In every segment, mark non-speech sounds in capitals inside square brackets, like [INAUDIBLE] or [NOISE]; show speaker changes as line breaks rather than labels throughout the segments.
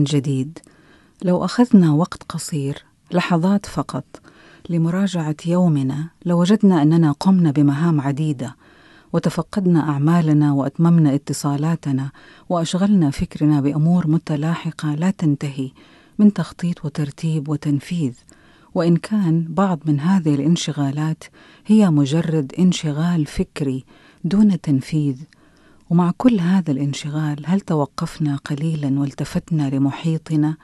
من جديد. لو أخذنا وقت قصير لحظات فقط لمراجعة يومنا لوجدنا أننا قمنا بمهام عديدة وتفقدنا أعمالنا وأتممنا اتصالاتنا وأشغلنا فكرنا بأمور متلاحقة لا تنتهي من تخطيط وترتيب وتنفيذ. وإن كان بعض من هذه الانشغالات هي مجرد انشغال فكري دون تنفيذ ومع كل هذا الانشغال هل توقفنا قليلا والتفتنا لمحيطنا؟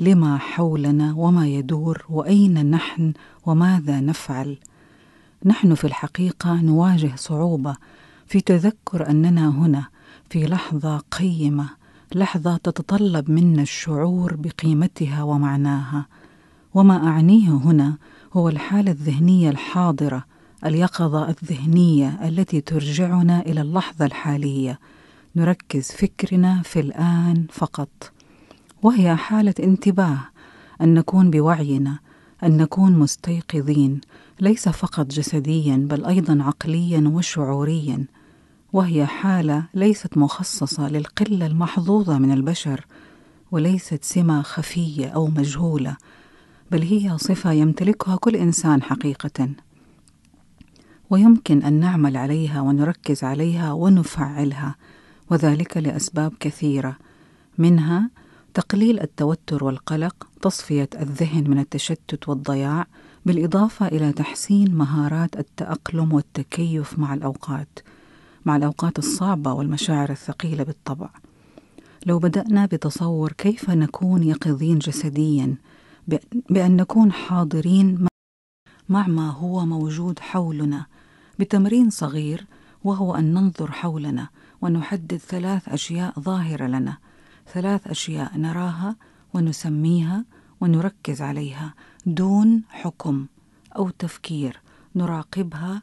لما حولنا وما يدور؟ وأين نحن؟ وماذا نفعل؟ نحن في الحقيقة نواجه صعوبة في تذكر أننا هنا في لحظة قيمة لحظة تتطلب منا الشعور بقيمتها ومعناها. وما أعنيه هنا هو الحالة الذهنية الحاضرة اليقظة الذهنية التي ترجعنا إلى اللحظة الحالية. نركز فكرنا في الآن فقط. وهي حالة انتباه أن نكون بوعينا أن نكون مستيقظين ليس فقط جسديا بل أيضا عقليا وشعوريا. وهي حالة ليست مخصصة للقلة المحظوظة من البشر وليست سمة خفية أو مجهولة بل هي صفة يمتلكها كل إنسان حقيقة. ويمكن أن نعمل عليها ونركز عليها ونفعلها وذلك لأسباب كثيرة منها تقليل التوتر والقلق تصفية الذهن من التشتت والضياع بالإضافة إلى تحسين مهارات التأقلم والتكيف مع الأوقات مع الأوقات الصعبة والمشاعر الثقيلة بالطبع. لو بدأنا بتصور كيف نكون يقظين جسديا بأن نكون حاضرين مع ما هو موجود حولنا بتمرين صغير وهو أن ننظر حولنا ونحدد ثلاث أشياء ظاهرة لنا. ثلاث أشياء نراها ونسميها ونركز عليها دون حكم أو تفكير نراقبها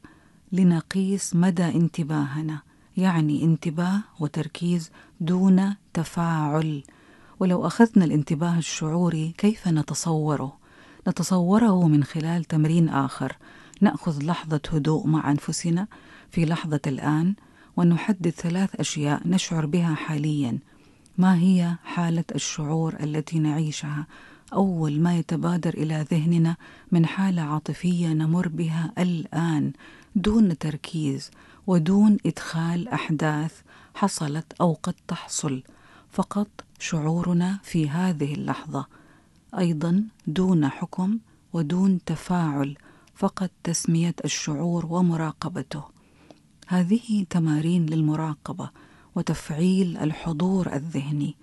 لنقيس مدى انتباهنا يعني انتباه وتركيز دون تفاعل. ولو أخذنا الانتباه الشعوري كيف نتصوره؟ نتصوره من خلال تمرين آخر. نأخذ لحظة هدوء مع أنفسنا في لحظة الآن ونحدد ثلاث أشياء نشعر بها حاليا. ما هي حالة الشعور التي نعيشها؟ أول ما يتبادر إلى ذهننا من حالة عاطفية نمر بها الآن دون تركيز ودون إدخال أحداث حصلت أو قد تحصل. فقط شعورنا في هذه اللحظة. أيضا دون حكم ودون تفاعل. فقط تسمية الشعور ومراقبته. هذه تمارين للمراقبة وتفعيل الحضور الذهني.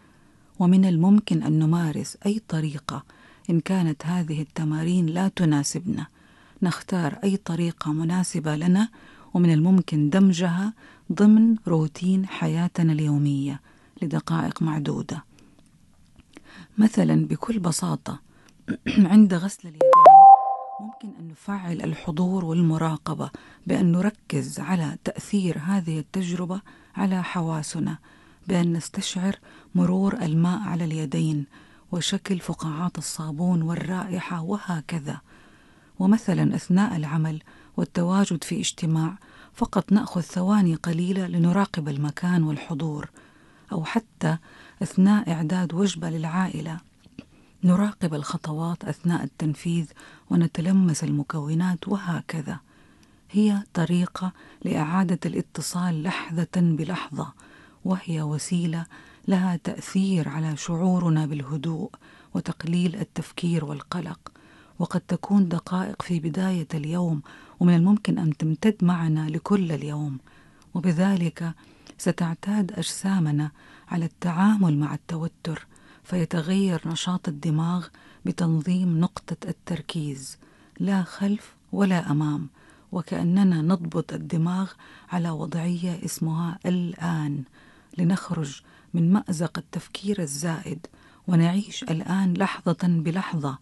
ومن الممكن أن نمارس أي طريقة إن كانت هذه التمارين لا تناسبنا. نختار أي طريقة مناسبة لنا ومن الممكن دمجها ضمن روتين حياتنا اليومية لدقائق معدودة. مثلا بكل بساطة [CLEARS THROAT] عند غسل اليدين ممكن أن نفعل الحضور والمراقبة بأن نركز على تأثير هذه التجربة على حواسنا بأن نستشعر مرور الماء على اليدين وشكل فقاعات الصابون والرائحة وهكذا. ومثلا أثناء العمل والتواجد في اجتماع فقط نأخذ ثواني قليلة لنراقب المكان والحضور أو حتى أثناء إعداد وجبة للعائلة. نراقب الخطوات أثناء التنفيذ ونتلمس المكونات وهكذا. هي طريقة لإعادة الاتصال لحظة بلحظة وهي وسيلة لها تأثير على شعورنا بالهدوء وتقليل التفكير والقلق. وقد تكون دقائق في بداية اليوم ومن الممكن أن تمتد معنا لكل اليوم. وبذلك ستعتاد أجسامنا على التعامل مع التوتر فيتغير نشاط الدماغ بتنظيم نقطة التركيز لا خلف ولا أمام وكأننا نضبط الدماغ على وضعية اسمها الآن. لنخرج من مأزق التفكير الزائد ونعيش الآن لحظة بلحظة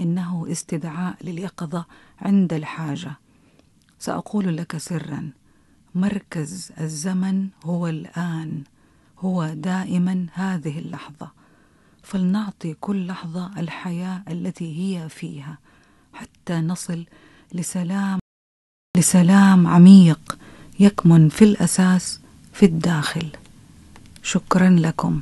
إنه استدعاء لليقظة عند الحاجة. سأقول لك سرا مركز الزمن هو الآن هو دائما هذه اللحظة. فلنعطي كل لحظة الحياة التي هي فيها حتى نصل لسلام لسلام عميق يكمن في الأساس في الداخل. شكرا لكم.